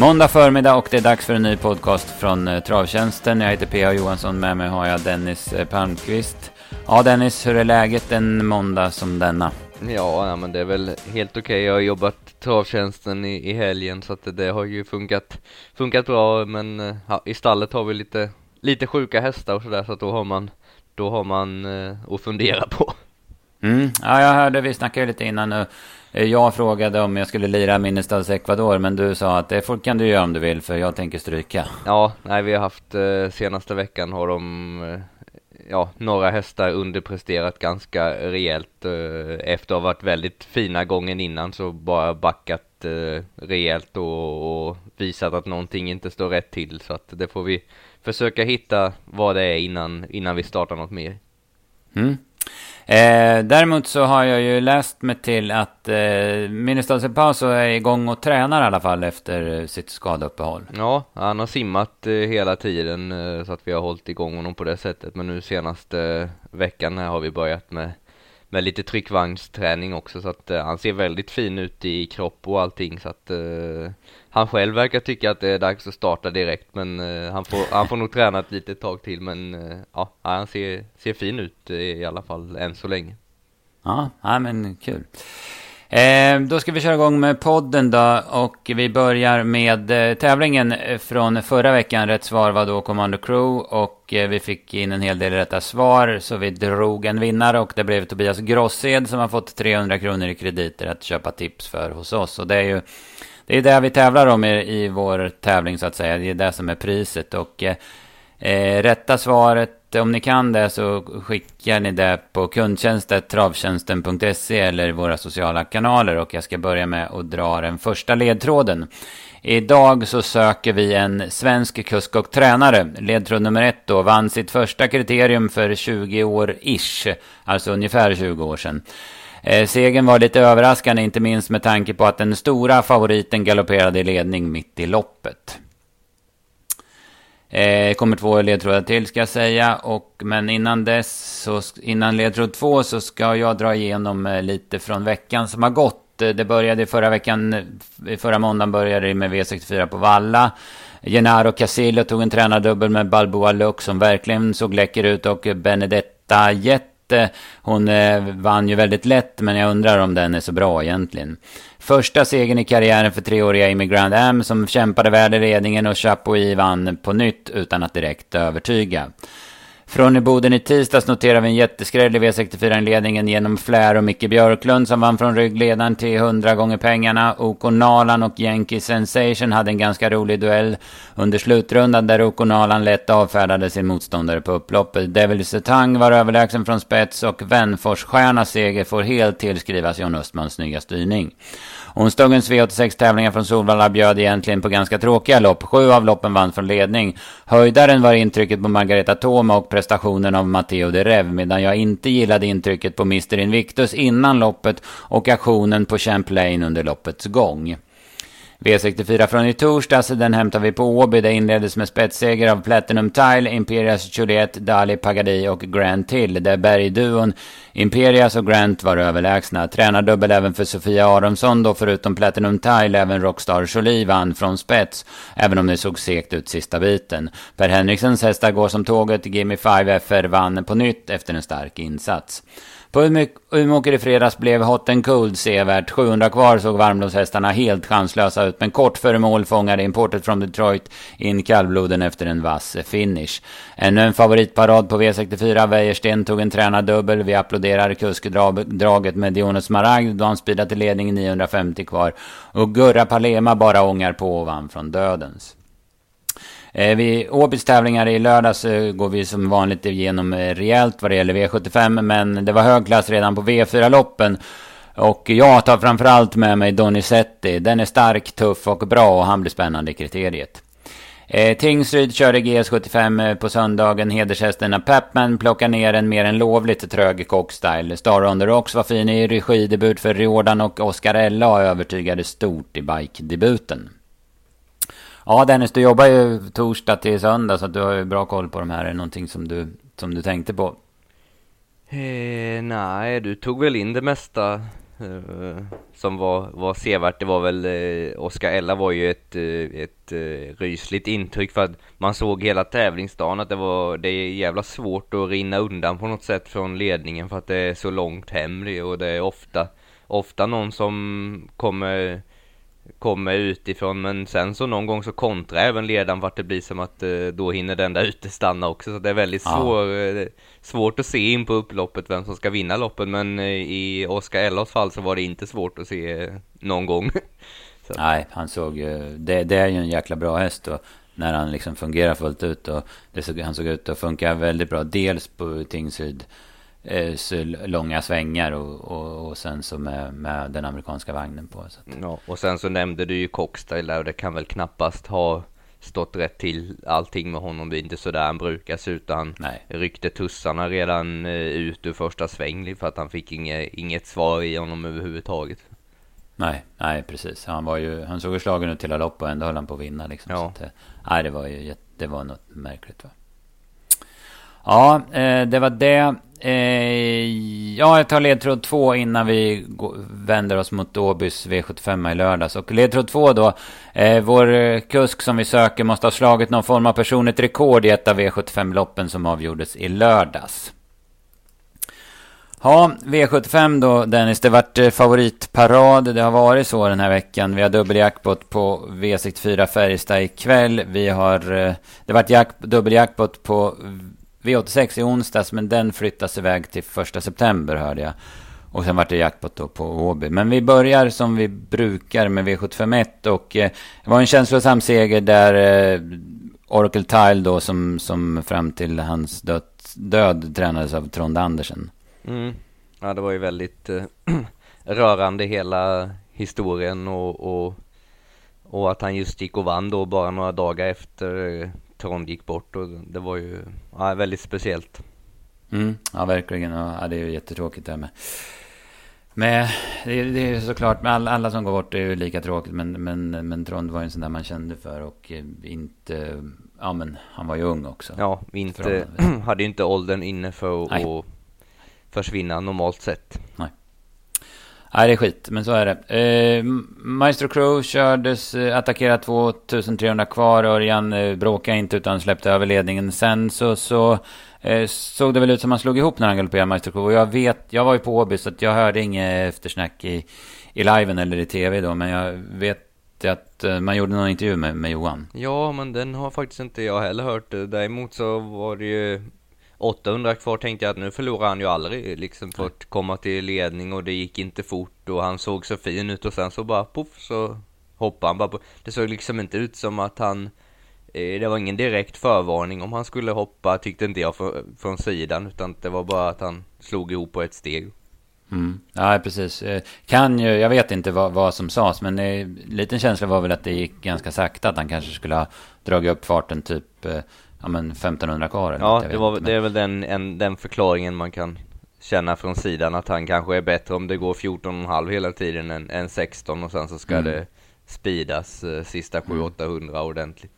Måndag förmiddag och det är dags för en ny podcast från eh, Travtjänsten. Jag heter P.A. Johansson, med mig har jag Dennis eh, Palmqvist. Ja Dennis, hur är läget en måndag som denna? Ja, men det är väl helt okej. Okay. Jag har jobbat Travtjänsten i, i helgen så att det, det har ju funkat, funkat bra men eh, ja, i stallet har vi lite, lite sjuka hästar och sådär så att då har man, då har man eh, att fundera på. Mm. Ja, jag hörde, vi snackade lite innan nu. Eh, jag frågade om jag skulle lira Minnestads Ecuador, men du sa att det kan du göra om du vill, för jag tänker stryka. Ja, nej, vi har haft eh, senaste veckan har de, eh, ja, några hästar underpresterat ganska rejält. Efter att ha varit väldigt fina gången innan så bara backat rejält och, och visat att någonting inte står rätt till. Så att det får vi försöka hitta vad det är innan, innan vi startar något mer. Mm. Eh, däremot så har jag ju läst mig till att eh, Minister Sepaso är igång och tränar i alla fall efter sitt skadeuppehåll. Ja, han har simmat eh, hela tiden eh, så att vi har hållit igång honom på det sättet. Men nu senaste eh, veckan här har vi börjat med, med lite tryckvagnsträning också så att eh, han ser väldigt fin ut i kropp och allting så att eh, han själv verkar tycka att det är dags att starta direkt men eh, han, får, han får nog träna ett litet tag till men eh, ja, han ser, ser fin ut eh, i alla fall än så länge. Ja, ja men kul. Eh, då ska vi köra igång med podden då och vi börjar med eh, tävlingen från förra veckan. Rätt svar var då Commando Crew och eh, vi fick in en hel del rätta svar så vi drog en vinnare och det blev Tobias Grossed som har fått 300 kronor i krediter att köpa tips för hos oss och det är ju det är det vi tävlar om i, i vår tävling så att säga. Det är det som är priset. Och eh, eh rätta svaret, om ni kan det så skickar ni det på kundtjänst.travtjänsten.se eller våra sociala kanaler. Och jag ska börja med att dra den första ledtråden. Idag så söker vi en svensk kusk och tränare. Ledtråd nummer ett då vann sitt första kriterium för 20 år ish, alltså ungefär 20 år sedan. Eh, segern var lite överraskande, inte minst med tanke på att den stora favoriten galopperade i ledning mitt i loppet. Eh, kommer två ledtrådar till ska jag säga. Och, men innan dess, så, innan ledtråd två så ska jag dra igenom eh, lite från veckan som har gått. Eh, det började förra veckan, eh, förra måndagen började det med V64 på Valla. Genaro Casillo tog en tränardubbel med Balboa Lux som verkligen såg läcker ut och Benedetta Jet Eh, hon eh, vann ju väldigt lätt, men jag undrar om den är så bra egentligen. Första segern i karriären för treåriga Amy Grand Am som kämpade väl i ledningen och Chapuis vann på nytt utan att direkt övertyga. Från i Boden i tisdags noterar vi en jätteskräll i V64-inledningen genom Flär och Micke Björklund som vann från ryggledaren till 100 gånger pengarna. OK Nalan och Yankee Sensation hade en ganska rolig duell under slutrundan där OK Nalan lätt avfärdade sin motståndare på upploppet. Devil Setang var överlägsen från spets och Vänforsstjärnas seger får helt tillskrivas John Östmans snygga styrning. Onsdagens V86-tävlingar från Solvalla bjöd egentligen på ganska tråkiga lopp. Sju av loppen vann från ledning. Höjdaren var intrycket på Margareta Thoma och prestationen av Matteo de Rev, medan jag inte gillade intrycket på Mr Invictus innan loppet och aktionen på Champlain under loppets gång. V64 från i torsdags, den hämtar vi på Åby. Det inleddes med spetsseger av Platinum Tile, Imperias Juliet, Dali Pagadi och Grant Hill. Där bergduon Imperias och Grant var överlägsna. Tränardubbel även för Sofia Aronsson då, förutom Platinum Tile, även Rockstar Jolie vann från spets. Även om det såg segt ut sista biten. Per Henriksens hästar går som tåget. Gimme 5 FR vann på nytt efter en stark insats. På Umeåker i fredags blev Hot and Cold sevärt. 700 kvar såg varmblodshästarna helt chanslösa ut. Men kort före mål fångade importet från Detroit in kallbloden efter en vass finish. Ännu en favoritparad på V64. Wäjersten tog en tränardubbel. Vi applåderar kuskdraget med Dionus Smaragd då han speedade till ledning 950 kvar. Och Gurra Palema bara ångar på och vann från dödens. Eh, vid Åbys tävlingar i lördags eh, går vi som vanligt igenom eh, rejält vad det gäller V75. Men det var hög klass redan på V4-loppen. Och jag tar framförallt med mig Donizetti. Den är stark, tuff och bra och han blir spännande i kriteriet. Eh, Tingsryd körde GS75 eh, på söndagen. Hedershästen Pepman plockar ner en mer än lovligt trög cockstyle. Star on the Rocks var fin i regidebut för Riordan och Oscarella övertygade stort i bike-debuten. Ja Dennis, du jobbar ju torsdag till söndag så att du har ju bra koll på de här. Är det någonting som du, som du tänkte på? Eh, nej, du tog väl in det mesta, eh, som var, var sevärt. Det var väl, eh, Oscar Ella var ju ett, eh, ett eh, rysligt intryck för att man såg hela tävlingsdagen att det var, det är jävla svårt att rinna undan på något sätt från ledningen för att det är så långt hem det och det är ofta, ofta någon som kommer kommer utifrån men sen så någon gång så kontrar även ledaren vart det blir som att eh, då hinner den där ute stanna också så det är väldigt ja. svår, eh, svårt att se in på upploppet vem som ska vinna loppet men eh, i Oskar Ellos fall så var det inte svårt att se någon gång. Nej, han såg ju, det, det, är ju en jäkla bra häst och när han liksom fungerar fullt ut och det såg, han såg ut att funka väldigt bra. Dels på Tingsryd långa svängar och, och, och, sen så med, med den amerikanska vagnen på. Så att... Ja, och sen så nämnde du ju Cockstyle och det kan väl knappast ha stått rätt till allting med honom. Det är inte sådär han brukar se ut. Han Nej. ryckte tussarna redan eh, ut ur första sväng för att han fick inget, inget svar i honom överhuvudtaget. Nej, nej precis. Han var ju, han såg ju slagen ut till lopp och ändå höll han på att vinna liksom. Ja. Så att, nej, det var ju, det var något märkligt va. Ja, eh, det var det. Eh, ja, jag tar ledtråd två innan vi vänder oss mot Åbys V75 i lördags. Och ledtråd två då. Eh, vår eh, kusk som vi söker måste ha slagit någon form av personligt rekord i ett av V75-loppen som avgjordes i lördags. Ja, V75 då Dennis, det vart eh, favoritparad. Det har varit så den här veckan. Vi har dubbeljackpot på V64 Färjestad ikväll. Vi har, eh, det vart jack, dubbeljackpot på V86 i onsdags, men den flyttas iväg till första september hörde jag. Och sen vart det jackpot då på Åby. Men vi börjar som vi brukar med V751 och eh, det var en känslosam seger där eh, Oracle Tile då som, som fram till hans död, död tränades av Trond Andersen. Mm. Ja, det var ju väldigt eh, rörande hela historien och, och, och att han just gick och vann då bara några dagar efter eh, Trond gick bort och det var ju ja, väldigt speciellt. Mm, ja, verkligen. Ja, det är ju jättetråkigt det här med. med det, det är ju såklart, alla, alla som går bort är ju lika tråkigt. Men, men, men Trond var ju en sån där man kände för och eh, inte... Ja, men han var ju ung också. Ja, inte, hade ju inte åldern inne för att försvinna normalt sett. Nej. Nej, det är skit, men så är det. Eh, Maestro Crew kördes, eh, attackerade 2300 kvar. Örjan eh, bråkade inte utan släppte över ledningen. Sen så, så eh, såg det väl ut som han slog ihop när han galopperade Maestro Crew. Och jag vet, jag var ju på Åby så jag hörde inget eftersnack i, i liven eller i tv då. Men jag vet att eh, man gjorde någon intervju med, med Johan. Ja, men den har faktiskt inte jag heller hört. Däremot så var det ju 800 kvar tänkte jag att nu förlorar han ju aldrig liksom för att komma till ledning och det gick inte fort och han såg så fin ut och sen så bara poff så hoppade han bara på. Det såg liksom inte ut som att han eh, det var ingen direkt förvarning om han skulle hoppa tyckte inte jag från, från sidan utan det var bara att han slog ihop på ett steg. Mm. Ja, precis. Eh, kan ju, jag vet inte vad, vad som sades, men eh, liten känsla var väl att det gick ganska sakta. Att han kanske skulle ha dragit upp farten typ eh, ja, men 1500 kvar eller Ja, det, var, inte, det är väl den, en, den förklaringen man kan känna från sidan att han kanske är bättre om det går 14,5 hela tiden än, än 16 och sen så ska mm. det speedas eh, sista 700-800 mm. ordentligt.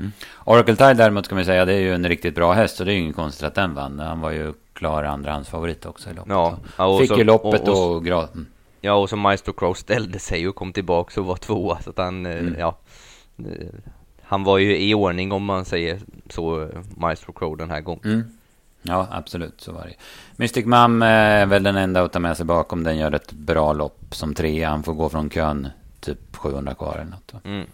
Mm. Oracle Tide däremot kan man säga det är ju en riktigt bra häst så det är ju ingen konstigt att den vann. Han var ju klar andrahandsfavorit också i loppet. Ja, och Fick så, ju loppet och, och, och grad. Mm. Ja, och så Maestro Crow ställde sig och kom tillbaka och var tvåa så att han, eh, mm. ja han var ju i ordning om man säger så, Maestro Crow den här gången. Mm. Ja, absolut, så var det. Mystic Mum är väl den enda att ta med sig bakom. Den gör ett bra lopp som trea. Han får gå från kön typ 700 kvar eller något. Mm.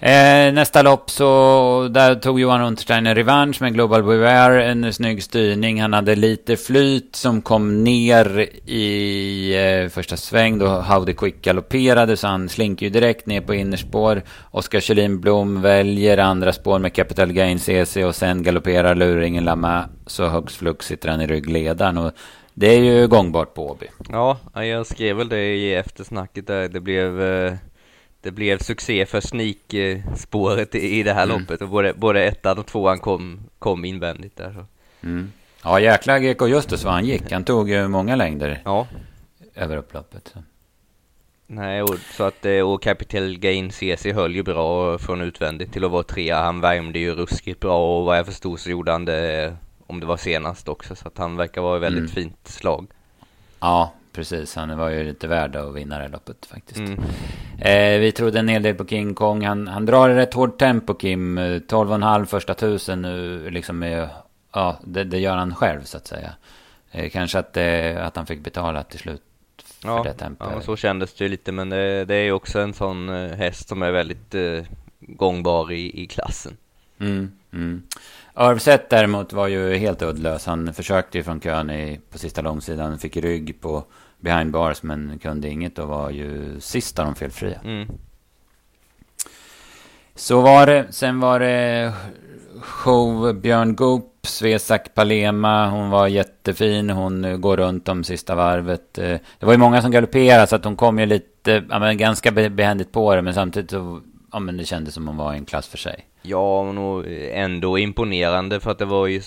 Eh, nästa lopp så där tog Johan Untersteiner revansch med Global Beware. En snygg styrning. Han hade lite flyt som kom ner i eh, första sväng då Howdy Quick galopperade så han slinker ju direkt ner på innerspår. Oskar Kjellin Blom väljer andra spår med Capital Gain CC och sen galopperar luringen Lama så högst flux sitter han i ryggledaren. Och det är ju gångbart på Åby. Ja, jag skrev väl det i eftersnacket där. Det blev eh det blev succé för sneak-spåret i det här mm. loppet och både, både ettan och tvåan kom, kom invändigt där. Så. Mm. Ja, jäkla Gekko Justus vad han gick. Han tog ju många längder ja. över upploppet. Så. Nej, och, så att, eh, och Capital Gain CC höll ju bra från utvändigt till att vara trea. Han värmde ju ruskigt bra och vad jag förstod så gjorde han det om det var senast också. Så att han verkar vara väldigt mm. fint slag. Ja, precis. Han var ju lite värd att vinna det loppet faktiskt. Mm. Eh, vi trodde en hel del på King Kong. Han, han drar i rätt hårt tempo Kim. 12,5 första tusen nu liksom. Är, ja, det, det, gör han själv så att säga. Eh, kanske att, eh, att han fick betala till slut för ja, det tempot. Ja, så kändes det ju lite. Men det, det är ju också en sån eh, häst som är väldigt eh, gångbar i, i klassen. Mm, mm. Örvseth däremot var ju helt uddlös. Han försökte ju från kön i, på sista långsidan. Fick rygg på behind bars men kunde inget och var ju sist av de felfria. Mm. Så var det. Sen var det show Björn Goop, Svesak Palema. Hon var jättefin. Hon går runt om sista varvet. Eh, det var ju många som galopperade så att hon kom ju lite, ja men ganska behändigt på det. Men samtidigt så, ja men det kändes som hon var i en klass för sig. Ja, men ändå imponerande för att det var ju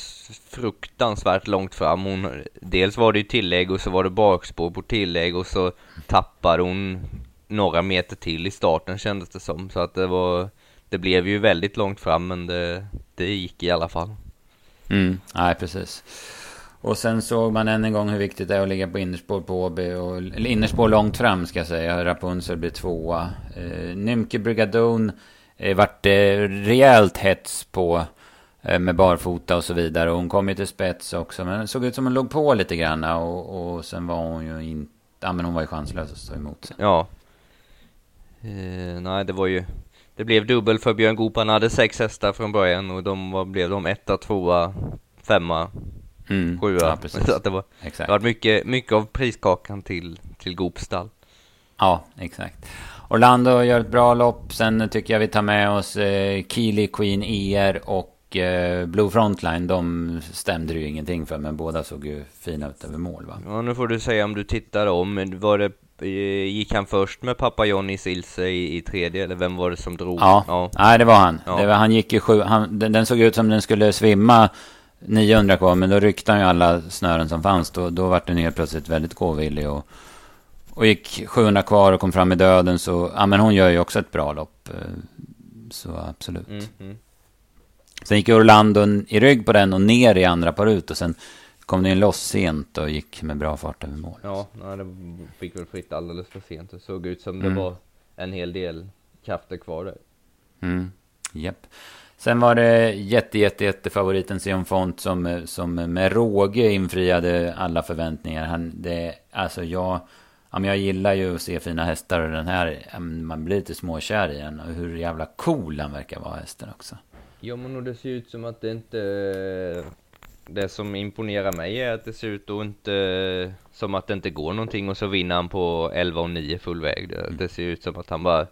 fruktansvärt långt fram. Hon, dels var det ju tillägg och så var det bakspår på tillägg och så tappade hon några meter till i starten kändes det som. Så att det var, det blev ju väldigt långt fram men det, det gick i alla fall. Mm, nej precis. Och sen såg man än en gång hur viktigt det är att ligga på innerspår på Åby. Eller innerspår långt fram ska jag säga. Rapunzel blir tvåa. Eh, Nymke Brigadon eh, vart det rejält hets på eh, med barfota och så vidare. Och hon kom ju till spets också. Men det såg ut som hon låg på lite grann. Och, och sen var hon ju inte... Ja men hon var ju chanslös att stå emot Sen. Ja. Eh, nej det var ju... Det blev dubbel för Björn Goop. Han hade sex hästar från början. Och de var, blev de etta, tvåa, femma, mm. sjua. Ja, precis. Så att det var, exakt. det var mycket, mycket av priskakan till, till Goops stall. Ja, exakt. Orlando gör ett bra lopp. Sen tycker jag vi tar med oss eh, Keely Queen ER och eh, Blue Frontline. De stämde ju ingenting för, men båda såg ju fina ut över mål va? Ja, nu får du säga om du tittar om. Var det, eh, gick han först med pappa Johnny Silse i, i tredje, eller vem var det som drog? Ja, ja. nej det var han. Ja. Det var, han gick ju sju, han, den, den såg ut som den skulle svimma 900 kvar, men då ryckte han ju alla snören som fanns. Då, då var den helt plötsligt väldigt gåvillig och och gick 700 kvar och kom fram i döden så, ja men hon gör ju också ett bra lopp. Eh, så absolut. Mm, mm. Sen gick Orlando i rygg på den och ner i andra par ut och sen kom den loss sent och gick med bra fart över mål. Ja, nej, det fick väl fritt alldeles för sent. Det såg ut som mm. det var en hel del krafter kvar där. Mm, japp. Sen var det jätte, jätte, jätte favoriten Sion Font som, som med råge infriade alla förväntningar. Han, det, alltså jag jag gillar ju att se fina hästar och den här, man blir lite småkär i den. Och hur jävla cool han verkar vara hästen också. Ja men det ser ut som att det inte... Det som imponerar mig är att det ser ut att inte... Som att det inte går någonting och så vinner han på 11 och 9 full väg. Det, mm. det ser ut som att han bara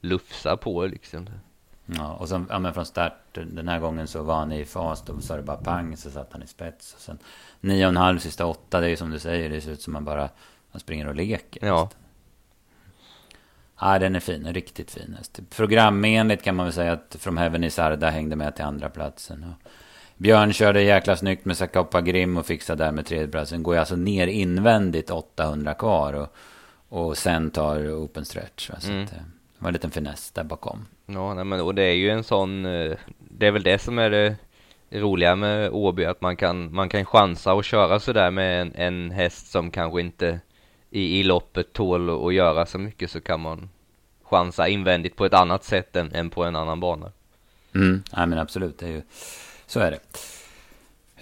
lufsar på liksom. Ja, och sen, ja men från start den här gången så var han i fas. Då sa det bara pang så satt han i spets. Och sen 9,5 sista åtta, det är ju som du säger, det ser ut som man bara han springer och leker. Ja. Ja, den är fin. Riktigt fin häst. Programenligt kan man väl säga att From Heaven i Sarda hängde med till andra platsen. Och Björn körde jäkla snyggt med Sakoppa Grim och fixade där med tredjeplatsen. Går alltså ner invändigt 800 kvar. Och, och sen tar open stretch. Så mm. att, eh, det var en liten finess där bakom. Ja, nej, men, och det är ju en sån... Eh, det är väl det som är det roliga med Åby. Att man kan, man kan chansa och köra sådär med en, en häst som kanske inte i, i loppet tål att göra så mycket så kan man chansa invändigt på ett annat sätt än, än på en annan bana. Mm, ja, men absolut, det är ju, så är det.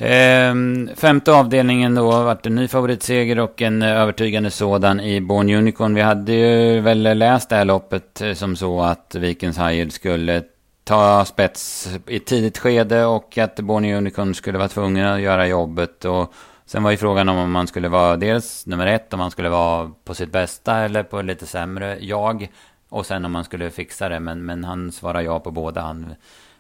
Ehm, femte avdelningen då har varit en ny favoritseger och en eh, övertygande sådan i Born Unicorn. Vi hade ju väl läst det här loppet eh, som så att Vikens Hired skulle ta spets i tidigt skede och att Born Unicorn skulle vara tvungen att göra jobbet. Och Sen var ju frågan om man skulle vara dels nummer ett, om man skulle vara på sitt bästa eller på lite sämre jag. Och sen om man skulle fixa det, men, men han svarade ja på båda. Han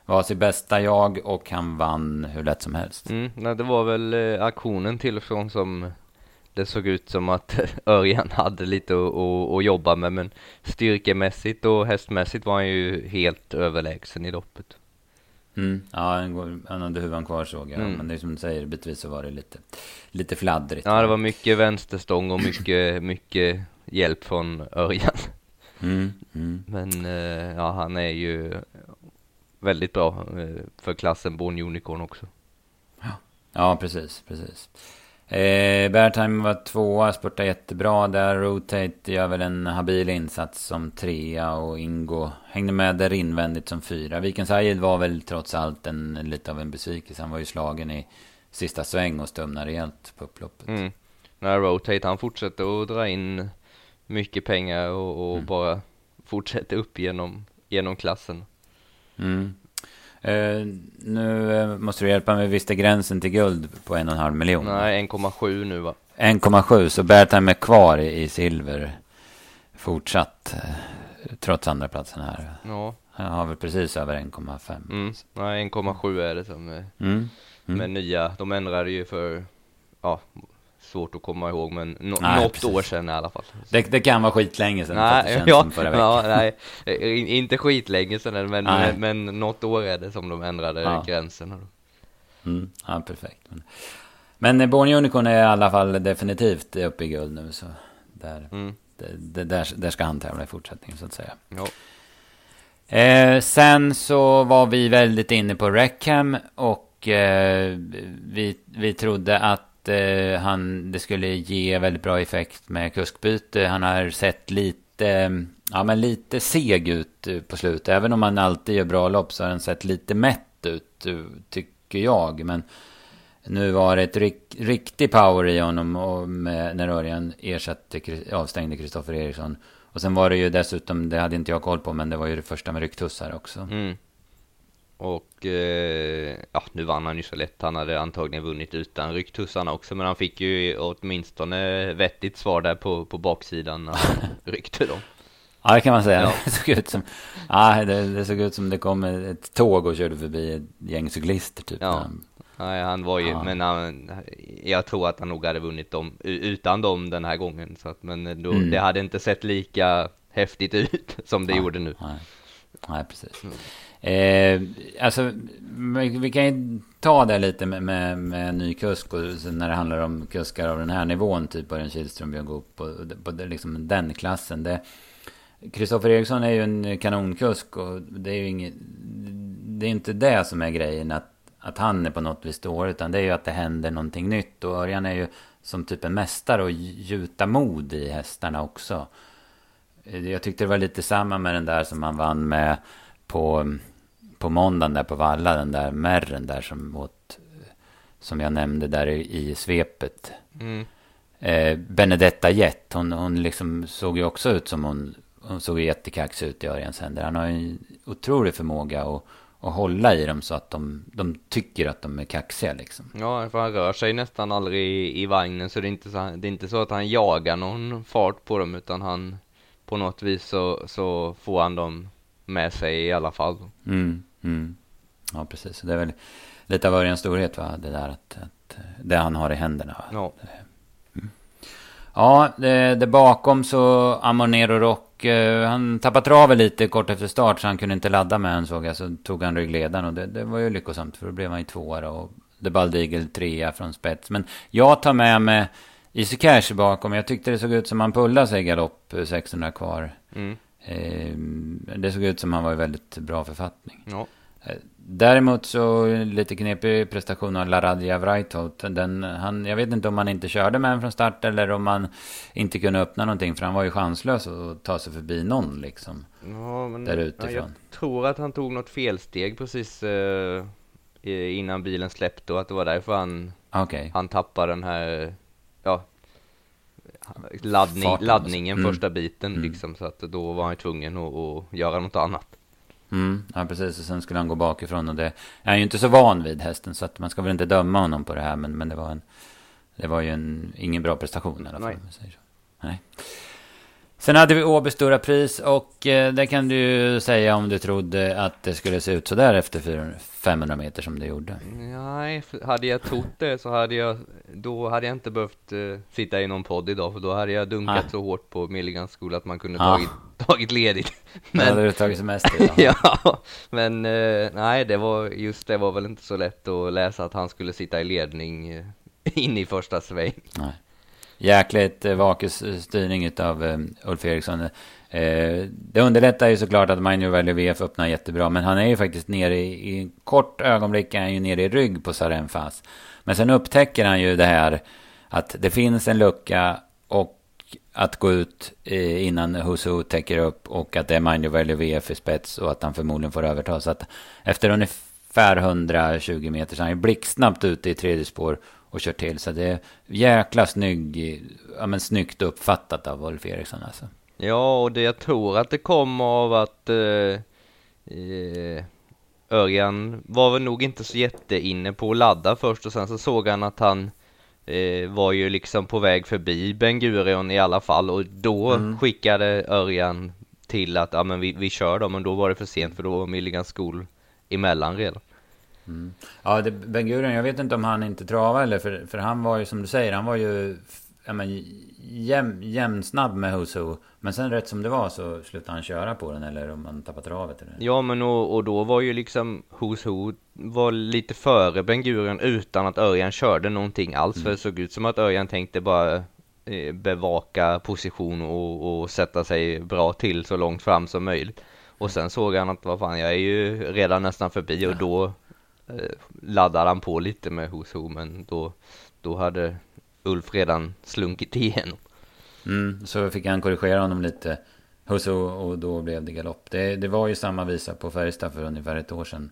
var sitt bästa jag och han vann hur lätt som helst. Mm, nej, det var väl eh, aktionen till och från som det såg ut som att Örjan hade lite att, jobba med men styrkemässigt och hästmässigt var han ju helt överlägsen i loppet. Mm. Ja, han hade huvan kvar såg jag. Mm. Men det är som du säger, bitvis så var det lite, lite fladdrigt. Ja, det var mycket vänsterstång och mycket, mycket hjälp från Örjan. Mm. Mm. Men eh, ja, han är ju väldigt bra eh, för klassen Born Unicorn också. Ja, ja precis, precis. Eh, Bertheim var tvåa, spurtade jättebra där. Rotate gör väl en habil insats som trea och Ingo hängde med där invändigt som fyra. Viken Said var väl trots allt en, lite av en besvikelse. Han var ju slagen i sista sväng och stumnade rejält på upploppet. Mm. När Rotate han fortsätter att dra in mycket pengar och, och mm. bara fortsätter upp genom, genom klassen. Mm. Uh, nu uh, måste du hjälpa mig, visst är gränsen till guld på en och en halv miljon? Nej, 1,7 nu va? 1,7, så Bertheim är kvar i, i silver fortsatt, uh, trots andra platsen här. Ja. Han har väl precis över 1,5. Mm. Nej, 1,7 är det som är mm. Mm. med nya, de ändrade ju för, ja, svårt att komma ihåg, men no nej, något precis. år sedan i alla fall. Det, det kan vara skitlänge sedan. Nej, ja, ja, nej, inte skitlänge sedan, men, men, men något år är det som de ändrade ja. gränserna. Mm, ja, perfekt. Men, men Born Unicorn är i alla fall definitivt uppe i guld nu, så där, mm. det, där, där ska han tävla i fortsättningen, så att säga. Ja. Eh, sen så var vi väldigt inne på Reckham och eh, vi, vi trodde att eh, han, det skulle ge väldigt bra effekt med kuskbyte. Han har sett lite, ja, men lite seg ut eh, på slutet. Även om han alltid gör bra lopp så har han sett lite mätt ut, eh, tycker jag. Men nu var det ett rik, riktig power i honom och med, när Örjan ersatte, avstängde Kristoffer Eriksson. Och sen var det ju dessutom, det hade inte jag koll på, men det var ju det första med rycktussar också. Mm. Och eh, ja, nu vann han ju så lätt. Han hade antagligen vunnit utan rycktussarna också. Men han fick ju åtminstone vettigt svar där på, på baksidan när han ryckte dem. Ja, det kan man säga. Ja. Det, såg ut som, ja, det, det, såg ut som det kom ett tåg och körde förbi ett gäng cyklister typ. Ja. Nej, han var ju, ja. men han, jag tror att han nog hade vunnit dem utan dem den här gången. Så att, men då, mm. det hade inte sett lika häftigt ut som det ja. gjorde nu. Nej, Nej precis. Mm. Eh, alltså, vi kan ju ta det lite med, med, med ny kusk och när det handlar om kuskar av den här nivån, typ Örjan Kihlström, Björn Goop och på, på liksom den klassen. Det, Kristoffer Eriksson är ju en kanonkusk och det är ju inget, det är inte det som är grejen att, att han är på något vis dålig, utan det är ju att det händer någonting nytt och Örjan är ju som typ en mästare och gjuta mod i hästarna också. Jag tyckte det var lite samma med den där som han vann med på på måndagen där på Valla, den där märren där som åt, som jag nämnde där i, i svepet. Mm. Eh, Benedetta Jett, hon, hon liksom såg ju också ut som hon, hon såg jättekaxig ut i Örjans händer. Han har ju en otrolig förmåga att, att hålla i dem så att de, de tycker att de är kaxiga liksom. Ja, för han rör sig nästan aldrig i, i vagnen så det är, inte så, det är inte så att han jagar någon fart på dem utan han på något vis så, så får han dem med sig i alla fall. Mm. Mm. Ja, precis. Det är väl lite av Örjans storhet, va? Det där att, att det han har i händerna. Ja. Mm. Ja, det, det, bakom så Amonero Rock. Eh, han tappade travet lite kort efter start så han kunde inte ladda med en såg jag. Så tog han ryggledaren och det, det var ju lyckosamt för då blev han ju tvåa och The Bald Eagle trea från spets. Men jag tar med mig Easy Cash bakom. Jag tyckte det såg ut som han pullade sig galopp 600 eh, kvar. Mm. Eh, det såg ut som han var i väldigt bra författning. Ja. Eh, däremot så lite knepig prestation av Laradja Vrajtot. Den, han, jag vet inte om han inte körde med från start eller om han inte kunde öppna någonting. För han var ju chanslös att ta sig förbi någon liksom. Ja, men, där utifrån. Ja, jag tror att han tog något felsteg precis eh, innan bilen släppte och att det var därför han, okay. han tappade den här ja, laddning, laddningen mm. första biten mm. liksom så att då var han tvungen att, att göra något annat. Mm, ja precis, och sen skulle han gå bakifrån och det är han ju inte så van vid hästen så att man ska väl inte döma honom på det här men, men det var en det var ju en, ingen bra prestation i alla fall. Nej. Nej. Sen hade vi Åby Stora Pris och eh, det kan du säga om du trodde att det skulle se ut så där efter 500 meter som det gjorde. Nej, hade jag trott det så hade jag, då hade jag inte behövt eh, sitta i någon podd idag för då hade jag dunkat ah. så hårt på Milligans skola att man kunde ah. tagit, tagit ledigt. Men, då hade du tagit semester ja, men eh, nej, det var just det var väl inte så lätt att läsa att han skulle sitta i ledning eh, in i första sväng. Nej jäkligt eh, vakus styrning av eh, Ulf Eriksson. Eh, det underlättar ju såklart att Minor Valley VF öppnar jättebra. Men han är ju faktiskt nere i, i kort ögonblick är han ju nere i rygg på Sarenfas. Men sen upptäcker han ju det här att det finns en lucka och att gå ut innan Husu täcker upp och att det är Mind Valley VF i spets och att han förmodligen får överta. Så att efter ungefär 120 meter så är han ju blixtsnabbt ute i tredje spår och kör till. Så det är jäkla snygg, ja men snyggt uppfattat av Wolf Eriksson alltså. Ja, och det jag tror att det kommer av att eh, eh, Örjan var väl nog inte så jätteinne på att ladda först och sen så såg han att han eh, var ju liksom på väg förbi Ben Gurion i alla fall och då mm. skickade Örjan till att ja men vi, vi kör då men då var det för sent för då var Milligan School emellan redan. Mm. Ja, det, Ben Gurion, jag vet inte om han inte travade eller för, för han var ju som du säger, han var ju ja, men, jäm, jämnsnabb med Husu. Men sen rätt som det var så slutade han köra på den eller om han tappat travet eller? Ja men och, och då var ju liksom Husu var lite före Ben Gurion utan att Örjan körde någonting alls. Mm. För det såg ut som att Örjan tänkte bara eh, bevaka position och, och sätta sig bra till så långt fram som möjligt. Och sen såg han att vad fan jag är ju redan nästan förbi och då laddade han på lite med Husu men då, då hade Ulf redan slunkit igenom. Mm, så fick han korrigera honom lite. Och, så, och då blev det galopp. Det, det var ju samma visa på Färjestad för ungefär ett år sedan.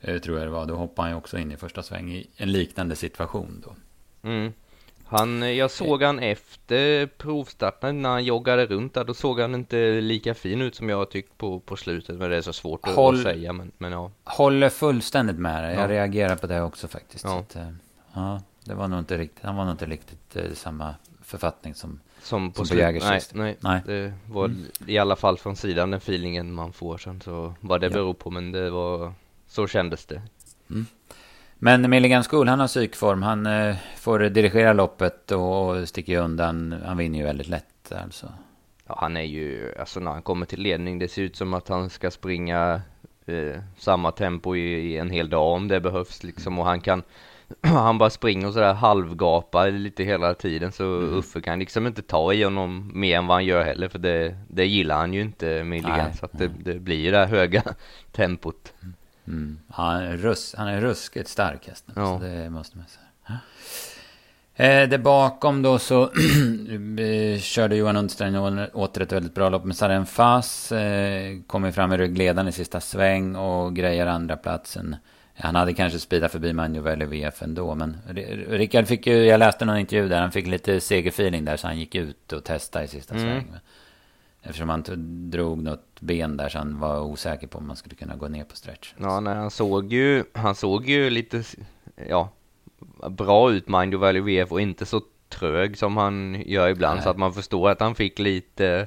Eh, tror jag det var. Då hoppade han ju också in i första sväng i en liknande situation då. Mm. Han, jag såg han efter provstarten när han joggade runt där. Då såg han inte lika fin ut som jag tyckte på, på slutet. Men det är så svårt Håll, att säga. Men, men ja. Håller fullständigt med dig. Jag ja. reagerar på det också faktiskt. Ja. Att, eh, ja. Det var nog inte riktigt, han var nog inte riktigt eh, samma författning som, som på, som på nej, nej, nej, det var mm. i alla fall från sidan den feelingen man får sen så vad det ja. beror på men det var så kändes det. Mm. Men Milligan School, han har psykform. Han eh, får dirigera loppet och sticker undan. Han vinner ju väldigt lätt alltså. Ja, han är ju, alltså när han kommer till ledning, det ser ut som att han ska springa eh, samma tempo i, i, en hel dag om det behövs liksom. Och han kan, han bara springer sådär halvgapar lite hela tiden så mm. Uffe kan liksom inte ta i honom mer än vad han gör heller för det, det gillar han ju inte Milligan så att det, det blir ju det här höga tempot. Mm. Han, är rus, han är ruskigt stark hästen, ja. så det måste man säga. Eh, där bakom då så körde Johan Undstein åter ett väldigt bra lopp med Saren Fass. Eh, kommer fram i ryggledaren i sista sväng och grejer andra platsen. Han hade kanske speedat förbi Manjovel i VF ändå. Men Rickard fick ju, jag läste någon intervju där, han fick lite segerfeeling där. Så han gick ut och testade i sista mm. sväng. Eftersom han drog något ben där så han var osäker på om man skulle kunna gå ner på stretch. Ja, nej, han såg ju, han såg ju lite, ja, bra ut Mind Valley VF och inte så trög som han gör ibland. Nej. Så att man förstår att han fick lite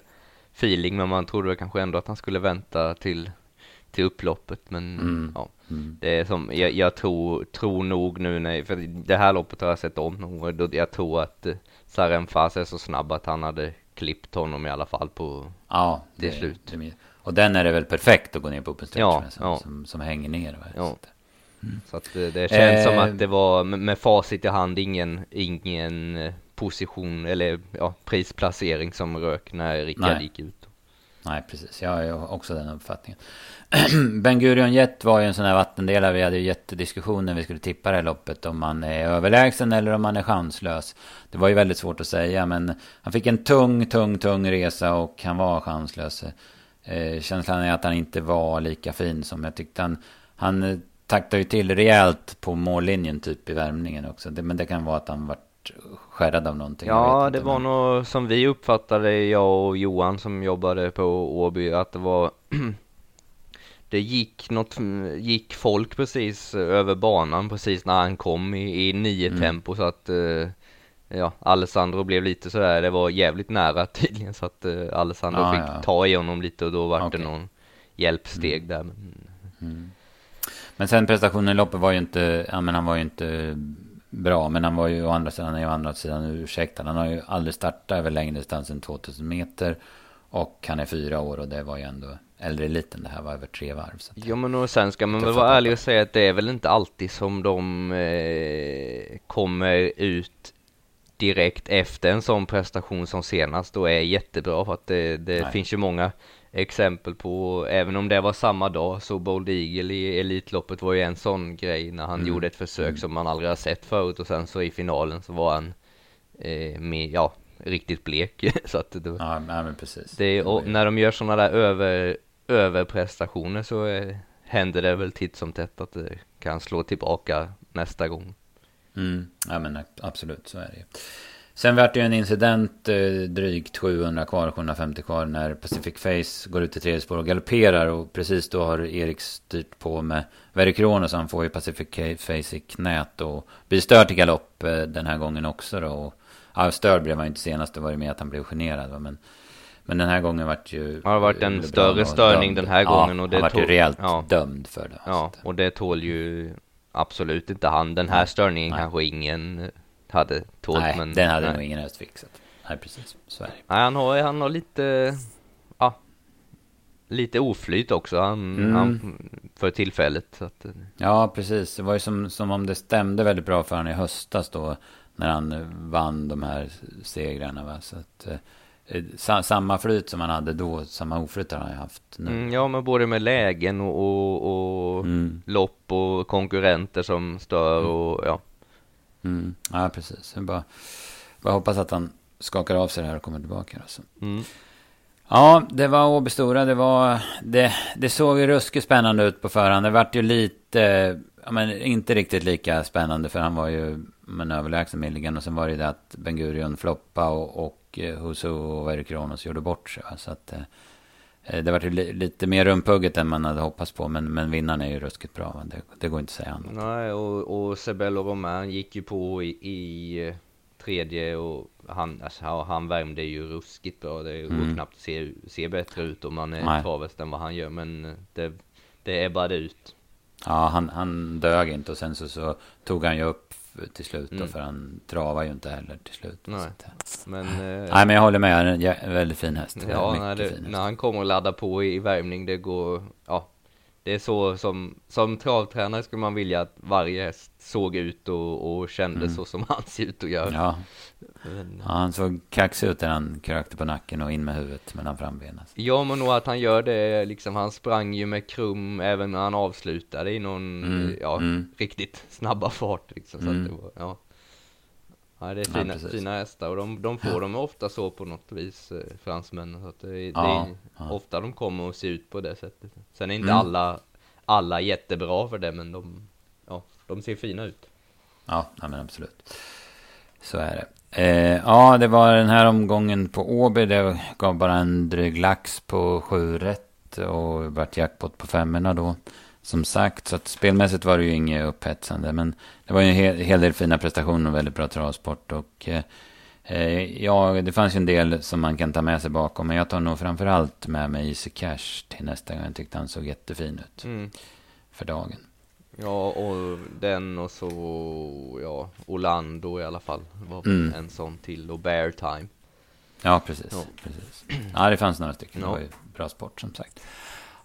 feeling men man trodde kanske ändå att han skulle vänta till, till upploppet. Men mm. ja. Mm. Det är som, jag, jag, tror, tror nog nu när, för det här loppet har jag sett om och jag tror att eh, Saren Fas är så snabb att han hade klippt honom i alla fall på ja, det, det slut. Det, och den är det väl perfekt att gå ner på open stretch ja, som, ja. Som, som, hänger ner. Ja. Mm. Så att det, det känns eh, som att det var med, med facit i hand ingen, ingen eh, position eller ja, prisplacering som rök när Rickard gick ut. Nej, precis. Jag har också den uppfattningen. ben Gurion Jet var ju en sån här vattendelare. Vi hade ju jättediskussion när vi skulle tippa det här loppet. Om man är överlägsen eller om man är chanslös. Det var ju väldigt svårt att säga. Men han fick en tung, tung, tung resa och han var chanslös. Eh, känslan är att han inte var lika fin som jag tyckte. Han, han taktade ju till rejält på mållinjen typ i värmningen också. Det, men det kan vara att han vart skärrad av någonting. Ja, det var men... nog som vi uppfattade, jag och Johan som jobbade på Åby, att det var det gick något, gick folk precis över banan precis när han kom i, i nio mm. tempo så att eh, ja, Alessandro blev lite sådär, det var jävligt nära tydligen så att eh, Alessandro ah, fick ja. ta i honom lite och då var okay. det någon hjälpsteg mm. där. Men, mm. men sen prestationen i loppet var ju inte, ja men han var ju inte bra. Men han var ju å andra sidan, å andra sidan ursäktad. Han har ju aldrig startat över längre distans än 2000 meter. Och han är fyra år och det var ju ändå äldre eliten. Det här var över tre varv. Så ja men och sen ska man väl vara ärlig och säga att det är väl inte alltid som de eh, kommer ut direkt efter en sån prestation som senast och är jättebra för att det, det finns ju många exempel på, även om det var samma dag, så Bold Eagle i Elitloppet var ju en sån grej när han mm. gjorde ett försök mm. som man aldrig har sett förut och sen så i finalen så var han eh, med, ja, riktigt blek. så att det, ja, men precis. Det, och när de gör sådana där över, överprestationer så eh, händer det väl titt som tätt att det kan slå tillbaka nästa gång. Mm. Ja men absolut, så är det ju. Sen vart det ju en incident eh, drygt 700 kvar, 750 kvar när Pacific Face går ut i tredje spår och galopperar. Och precis då har Erik styrt på med Verikrono så han får ju Pacific Face i knät och blir störd till galopp eh, den här gången också då. Och, ja, störd blev han ju inte senast, det var ju med att han blev generad. Men, men den här gången vart ju... Ja, det varit en större störning den här gången. Ja, och det han vart ju rejält ja. dömd för det. Ja, och det tål ju absolut inte han. Den här störningen nej. kanske ingen hade tålt. Nej, men, den hade nej. nog ingen helst fixat. Nej, precis. Det. Nej, han har, han har lite, ja, lite oflyt också han, mm. han, för tillfället. Att, ja, precis. Det var ju som, som om det stämde väldigt bra för honom i höstas då. När han vann de här segrarna. Va? Så att, eh, samma flyt som han hade då, samma oflyt har han haft nu. Mm, ja, men både med lägen och, och, och mm. lopp och konkurrenter som stör mm. och ja. Mm. Ja, precis. Jag bara, bara hoppas att han skakar av sig det här och kommer tillbaka. Alltså. Mm. Ja, det var Åby Stora. Det, var, det, det såg ju ruskigt spännande ut på förhand. Det vart ju lite, men inte riktigt lika spännande för han var ju men överlägsen Milligan. Och sen var det det att Ben Gurion floppa och, och eh, Husu och Erik Kronos gjorde bort sig. Så att, Eh, det var lite mer rumpugget än man hade hoppats på, men, men vinnaren är ju ruskigt bra. Det, det går inte att säga annat. Nej, och, och Sebello Romain gick ju på i, i eh, tredje och han, alltså, han värmde ju ruskigt bra. Det går mm. knappt att se, se bättre ut om man är travest än vad han gör, men det, det ebbade ut. Ja, han, han dög inte och sen så, så tog han ju upp till slut mm. då, för han travar ju inte heller till slut. Nej, men, eh, Nej, men jag håller med, en väldigt fin häst. Ja, när, det, när han kommer och laddar på i värmning, det går, ja, det är så som, som travtränare skulle man vilja att varje häst såg ut och, och kände mm. så som han ser ut att göra. Ja. Men, ja, han såg kaxig ut när han krökte på nacken och in med huvudet mellan frambenen. Ja, men nog att han gör det, liksom han sprang ju med krum även när han avslutade i någon, mm. ja, mm. riktigt snabba fart liksom. Så mm. det var, ja. Ja, det är fina, ja, fina hästar och de, de får dem ofta så på något vis, eh, fransmännen. Så att det, det är ofta de kommer och ser ut på det sättet. Sen är inte mm. alla, alla jättebra för det, men de, ja, de ser fina ut. Ja men absolut. Så är det. Eh, ja, det var den här omgången på Åby. Det gav bara en dryg lax på sju rätt och vart jackpot på femmorna då som sagt. Så att spelmässigt var det ju inget upphetsande. Men det var ju en hel, hel del fina prestationer och väldigt bra travsport. Och eh, eh, ja, det fanns ju en del som man kan ta med sig bakom. Men jag tar nog framförallt med mig Easy Cash till nästa gång. Jag tyckte han såg jättefin ut. Mm. För dagen. Ja, och den och så, ja, Orlando i alla fall. Var mm. en sån till. Och Bear Time. Ja, precis. Ja. precis. Ja, det fanns några stycken. Ja. Det var ju bra sport som sagt.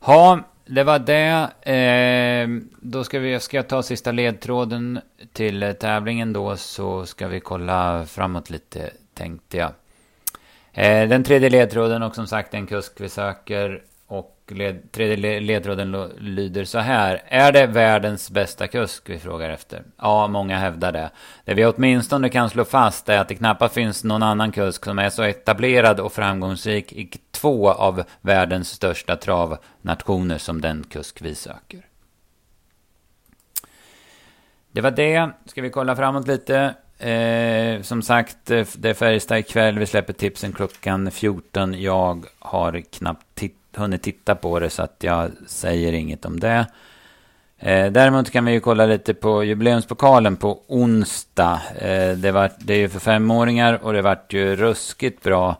Ja, det var det. Eh, då ska, vi, ska jag ta sista ledtråden till tävlingen då. Så ska vi kolla framåt lite tänkte jag. Eh, den tredje ledtråden och som sagt en kusk vi söker. Led, tredje ledtråden lyder så här. Är det världens bästa kusk vi frågar efter? Ja, många hävdar det. Det vi åtminstone kan slå fast är att det knappast finns någon annan kusk som är så etablerad och framgångsrik i två av världens största travnationer som den kusk vi söker. Det var det. Ska vi kolla framåt lite? Eh, som sagt, det är Färjestad ikväll. Vi släpper tipsen klockan 14. Jag har knappt tittat hunnit titta på det så att jag säger inget om det. Eh, däremot kan vi ju kolla lite på jubileumspokalen på onsdag. Eh, det, var, det är ju för femåringar och det vart ju ruskigt bra.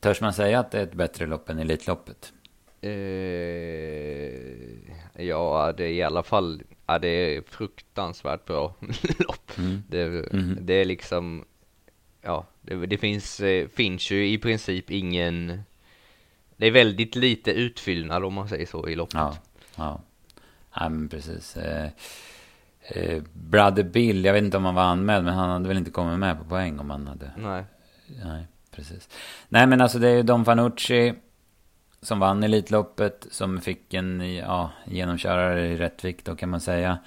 Törs man säga att det är ett bättre lopp än Elitloppet? Eh, ja, det är i alla fall ja, det är fruktansvärt bra lopp. Mm. Det, mm. det, är liksom, ja, det, det finns, eh, finns ju i princip ingen det är väldigt lite utfyllnad om man säger så i loppet. Ja, ja. ja men precis. Eh, eh, Brother Bill, jag vet inte om han var anmäld, men han hade väl inte kommit med på poäng om han hade... Nej. Nej, precis. Nej, men alltså det är ju Don Fanucci som vann Elitloppet, som fick en ja, genomkörare i rätt vikt då kan man säga.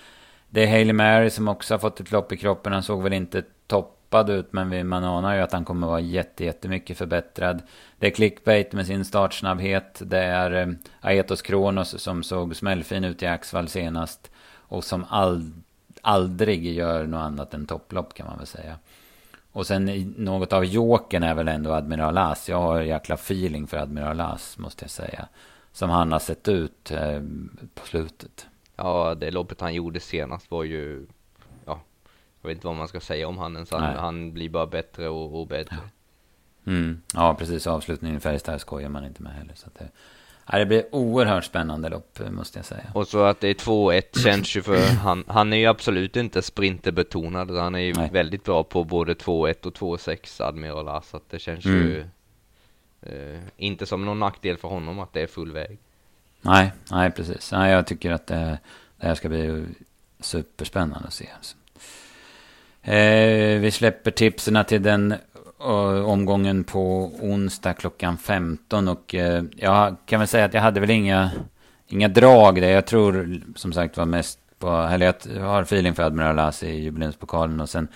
Det är Hailey Mary som också har fått ett lopp i kroppen. Han såg väl inte topp droppad ut, men man anar ju att han kommer vara jätte, jättemycket förbättrad. Det är clickbait med sin startsnabbhet. Det är eh, Aetos Kronos som såg smällfin ut i Axvall senast. Och som ald aldrig gör något annat än topplopp kan man väl säga. Och sen något av joken är väl ändå Admiral As. Jag har jäkla feeling för Admiral As måste jag säga. Som han har sett ut eh, på slutet. Ja, det loppet han gjorde senast var ju, jag vet inte vad man ska säga om han Han, han blir bara bättre och, och bättre. Ja. Mm. ja, precis. Avslutningen i Färjestad skojar man inte med heller. Så det, ja, det blir oerhört spännande lopp, måste jag säga. Och så att det är 2-1 känns ju för han, han är ju absolut inte sprinterbetonad. Han är ju Nej. väldigt bra på både 2-1 och 2-6 Admiral As. Så att det känns mm. ju eh, inte som någon nackdel för honom att det är full väg. Nej, nej precis. Nej, jag tycker att det, det här ska bli superspännande att se. Eh, vi släpper tipsen till den eh, omgången på onsdag klockan 15. Och eh, jag kan väl säga att jag hade väl inga, inga drag där. Jag tror som sagt var mest på, eller jag har feeling för Admiral As i jubileumspokalen. Och sen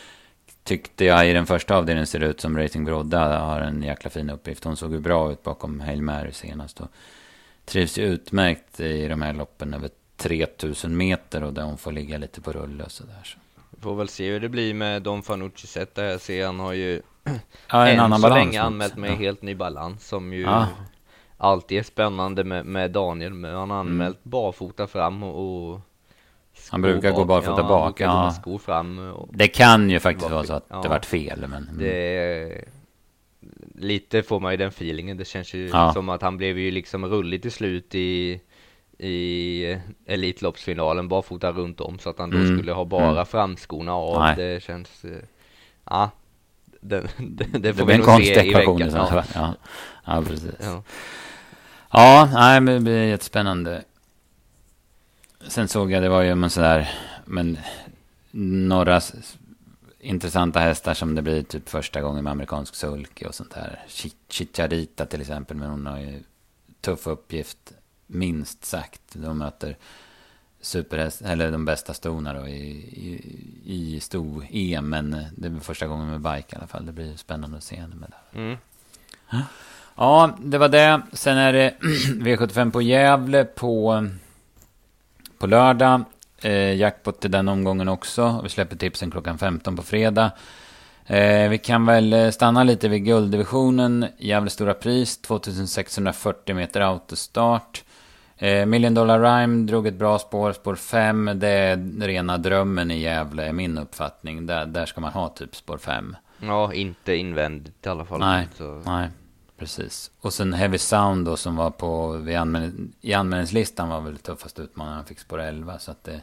tyckte jag i den första avdelningen ser ut som Racing Brodda har en jäkla fin uppgift. Hon såg ju bra ut bakom Hail Mary senast. Och trivs ju utmärkt i de här loppen över 3000 meter och där hon får ligga lite på rulle och sådär. Så. Får väl se hur det blir med Don Fanucci sett där. Jag ser han har ju ja, en annan så balans, länge anmält med ja. helt ny balans som ju ja. alltid är spännande med, med Daniel. Men han har anmält mm. barfota fram och, och han brukar gå barfota ja, bak. Ja, skor fram det kan ju faktiskt vara så att ja, det vart fel. Men, mm. det, lite får man ju den feelingen. Det känns ju som att han blev ju liksom rullig till slut i i Elitloppsfinalen barfota runt om så att han då mm. skulle ha bara mm. framskorna av. Nej. Det känns, eh, ja, det, det, det får det vi nog se i veckan. Ja. Ja. ja, precis. Ja, ja nej, men det blir jättespännande. Sen såg jag, det var ju men sådär, men några intressanta hästar som det blir typ första gången med amerikansk sulke och sånt där. Chicharita till exempel, men hon har ju tuff uppgift, minst sagt. De möter superhäst, eller de bästa stona då i, i, i sto-EM. Men det är första gången med bike i alla fall. Det blir spännande att se henne med det. Mm. Ja, det var det. Sen är det V75 på Gävle på, på lördag. Eh, jackpot till den omgången också. Vi släpper tipsen klockan 15 på fredag. Eh, vi kan väl eh, stanna lite vid gulddivisionen. Gävle Stora Pris, 2640 meter autostart. Eh, Million Dollar Rhyme drog ett bra spår, spår 5. Det är rena drömmen i Gävle, är min uppfattning. Där, där ska man ha typ spår 5. Ja, inte invändigt i alla fall. Nej, så. nej precis. Och sen Heavy Sound då som var på, vid anmäl i anmälningslistan var väl tuffast utmanare. Han fick spår 11. Så att det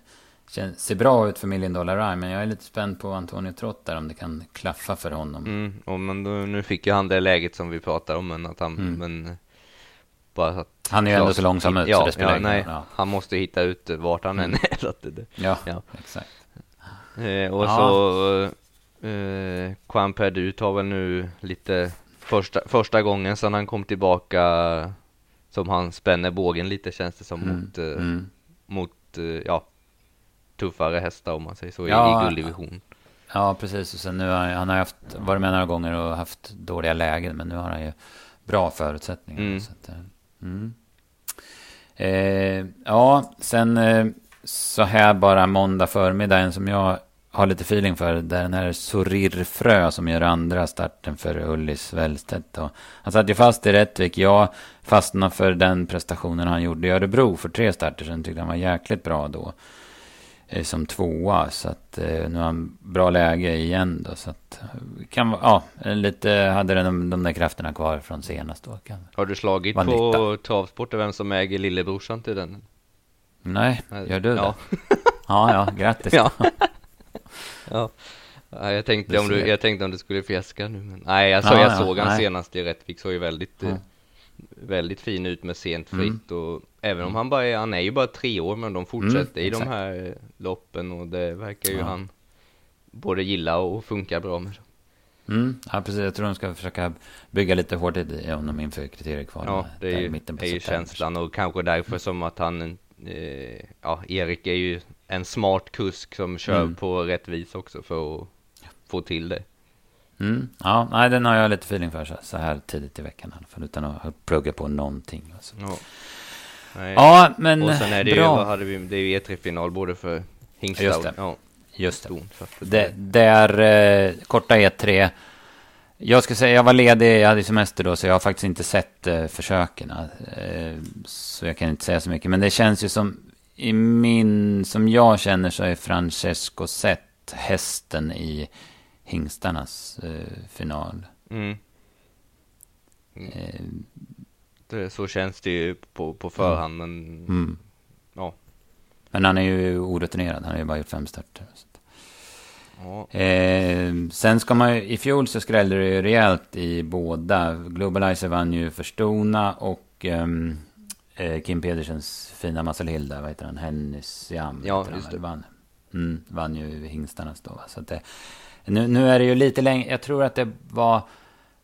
känns, ser bra ut för Million Dollar Rhyme. Men jag är lite spänd på Antonio Trott där om det kan klaffa för honom. Mm, och men då, nu fick ju han det läget som vi pratar om. Men att han, mm. men bara att han är ju ändå så långsam ut ja, så det spelar ja, nej, ja. Han måste hitta ut vart han än är. Så att det, ja, ja, exakt. Eh, och ja. så eh, Juan Perdu tar väl nu lite första, första gången sedan han kom tillbaka som han spänner bågen lite känns det som mm. mot, eh, mm. mot eh, ja, tuffare hästar om man säger så ja, i, i gulddivision. Ja, precis. Och sen nu har han har haft, varit med några gånger och haft dåliga lägen, men nu har han ju bra förutsättningar. Mm. Så att, eh, Mm. Eh, ja, sen eh, så här bara måndag förmiddag, en som jag har lite feeling för, det är den här Sorir Frö som gör andra starten för Ullis Wellstedt. Han satt ju fast i Rättvik. Jag fastnade för den prestationen han gjorde i Örebro för tre starter sen. Tyckte han var jäkligt bra då. Eh, som tvåa. Så att eh, nu har han bra läge igen då. Så att kan ja, lite hade den de där krafterna kvar från senast då. Kan, har du slagit på nytta. travsport vem som äger lillebrorsan till den? Nej, gör du ja. det? Ja, ja, grattis. ja. ja. ja. jag tänkte om du, jag tänkte om du skulle fjäska nu men nej, alltså ja, jag såg han senast i Rättvik såg ju väldigt mm väldigt fin ut med sent mm. fritt mm. och även om han bara är, han är ju bara tre år men de fortsätter mm, i de här loppen och det verkar ju ja. han både gilla och funka bra med. Mm, ja precis, jag tror de ska försöka bygga lite hårt i honom inför kriteriekvalet. Ja, det är ju, mitten är ju känslan och kanske därför mm. som att han, eh, ja Erik är ju en smart kusk som kör mm. på rätt vis också för att få till det. Mm. Ja, nej, den har jag lite feeling för så här tidigt i veckan fall. Utan att plugga på någonting. Alltså. Ja. Ja, men och sen är det ju, bra. vad hade vi, det är ju E3-final både för Hingstad Just det. ja, Just Det, det är eh, korta E3. Jag ska säga, jag var ledig, jag hade semester då, så jag har faktiskt inte sett eh, försöken. Eh, så jag kan inte säga så mycket. Men det känns ju som, i min, som jag känner så är Francesco sett hästen i hingstarnas eh, final. Mm. Eh, Det, så känns det ju på, på förhand, men mm. ja. Men han är ju orutinerad, han har ju bara gjort fem starter. Ja. Eh, sen ska man ju, i fjol så skrällde det ju rejält i båda. Globalizer vann ju för Stona och ehm, eh, Kim Pedersens fina Marcel Hilda, vad heter han, Hennis Jam. Ja, han just väl, det. Vann, mm, vann ju hingstarnas då. Så att det, nu, nu är det ju lite längre, jag tror att det var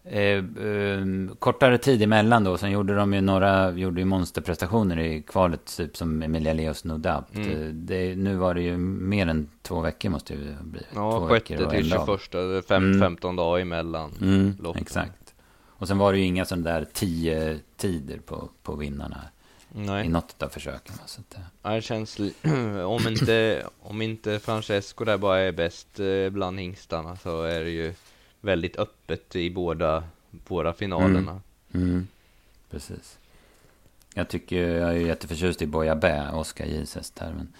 eh, ehm, kortare tid emellan då. Sen gjorde de ju några, gjorde ju monsterprestationer i kvalet, typ som Emilia Leos No Doubt. Mm. Eh, Det, nu var det ju mer än två veckor måste det ju bli. Ja, veckor sjätte och till en dag. 21, det är fem, Mm. 15 dagar emellan. Mm, loppen. exakt. Och sen var det ju inga sådana där tio tider på, på vinnarna i Nej, något av försöken. Så att, eh, Ja, det känns, om inte, om inte Francesco där bara är bäst eh, bland hingstarna så är det ju väldigt öppet i båda, båda finalerna. mm, precis. Jag tycker, jag är ju jätteförtjust i Boja Bä, Oskar häst här. Men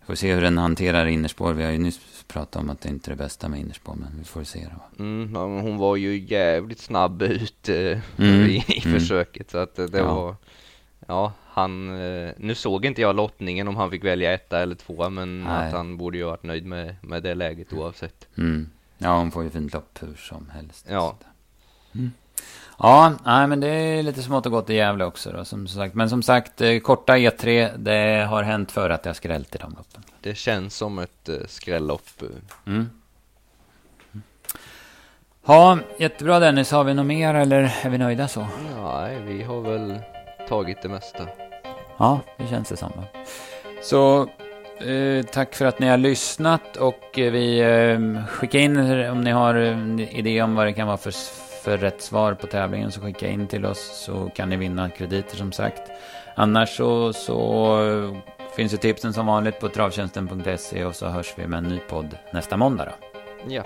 vi får se hur den hanterar innerspår. Vi har ju nyss pratat om att det inte är det bästa med innerspår, men vi får se då. Mm, hon var ju jävligt snabb ut eh, Mm, i, i mm. försöket så att det Ja. var Ja, han, eh, nu såg inte jag lottningen om han fick välja etta eller tvåa men Nej. att han borde ju varit nöjd med, med det läget oavsett. Mm. Ja, hon får ju fint lopp hur som helst. Ja. Mm. Ja, nej, men det är lite smått och gott i Gävle också då, som sagt. Men som sagt, eh, korta E3, det har hänt för att det har skrällt i de loppen. Det känns som ett eh, skrällopp. Mm. Ja, jättebra Dennis. Har vi något mer eller är vi nöjda så? Nej, vi har väl tagit det mesta. Ja, det känns det samma. Så eh, tack för att ni har lyssnat och eh, vi eh, skicka in om ni har en idé om vad det kan vara för, för rätt svar på tävlingen så skicka in till oss så kan ni vinna krediter som sagt. Annars så, så eh, finns ju tipsen som vanligt på travtjänsten.se och så hörs vi med en ny podd nästa måndag då. Ja,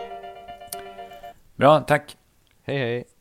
Bra, tack! hej hej!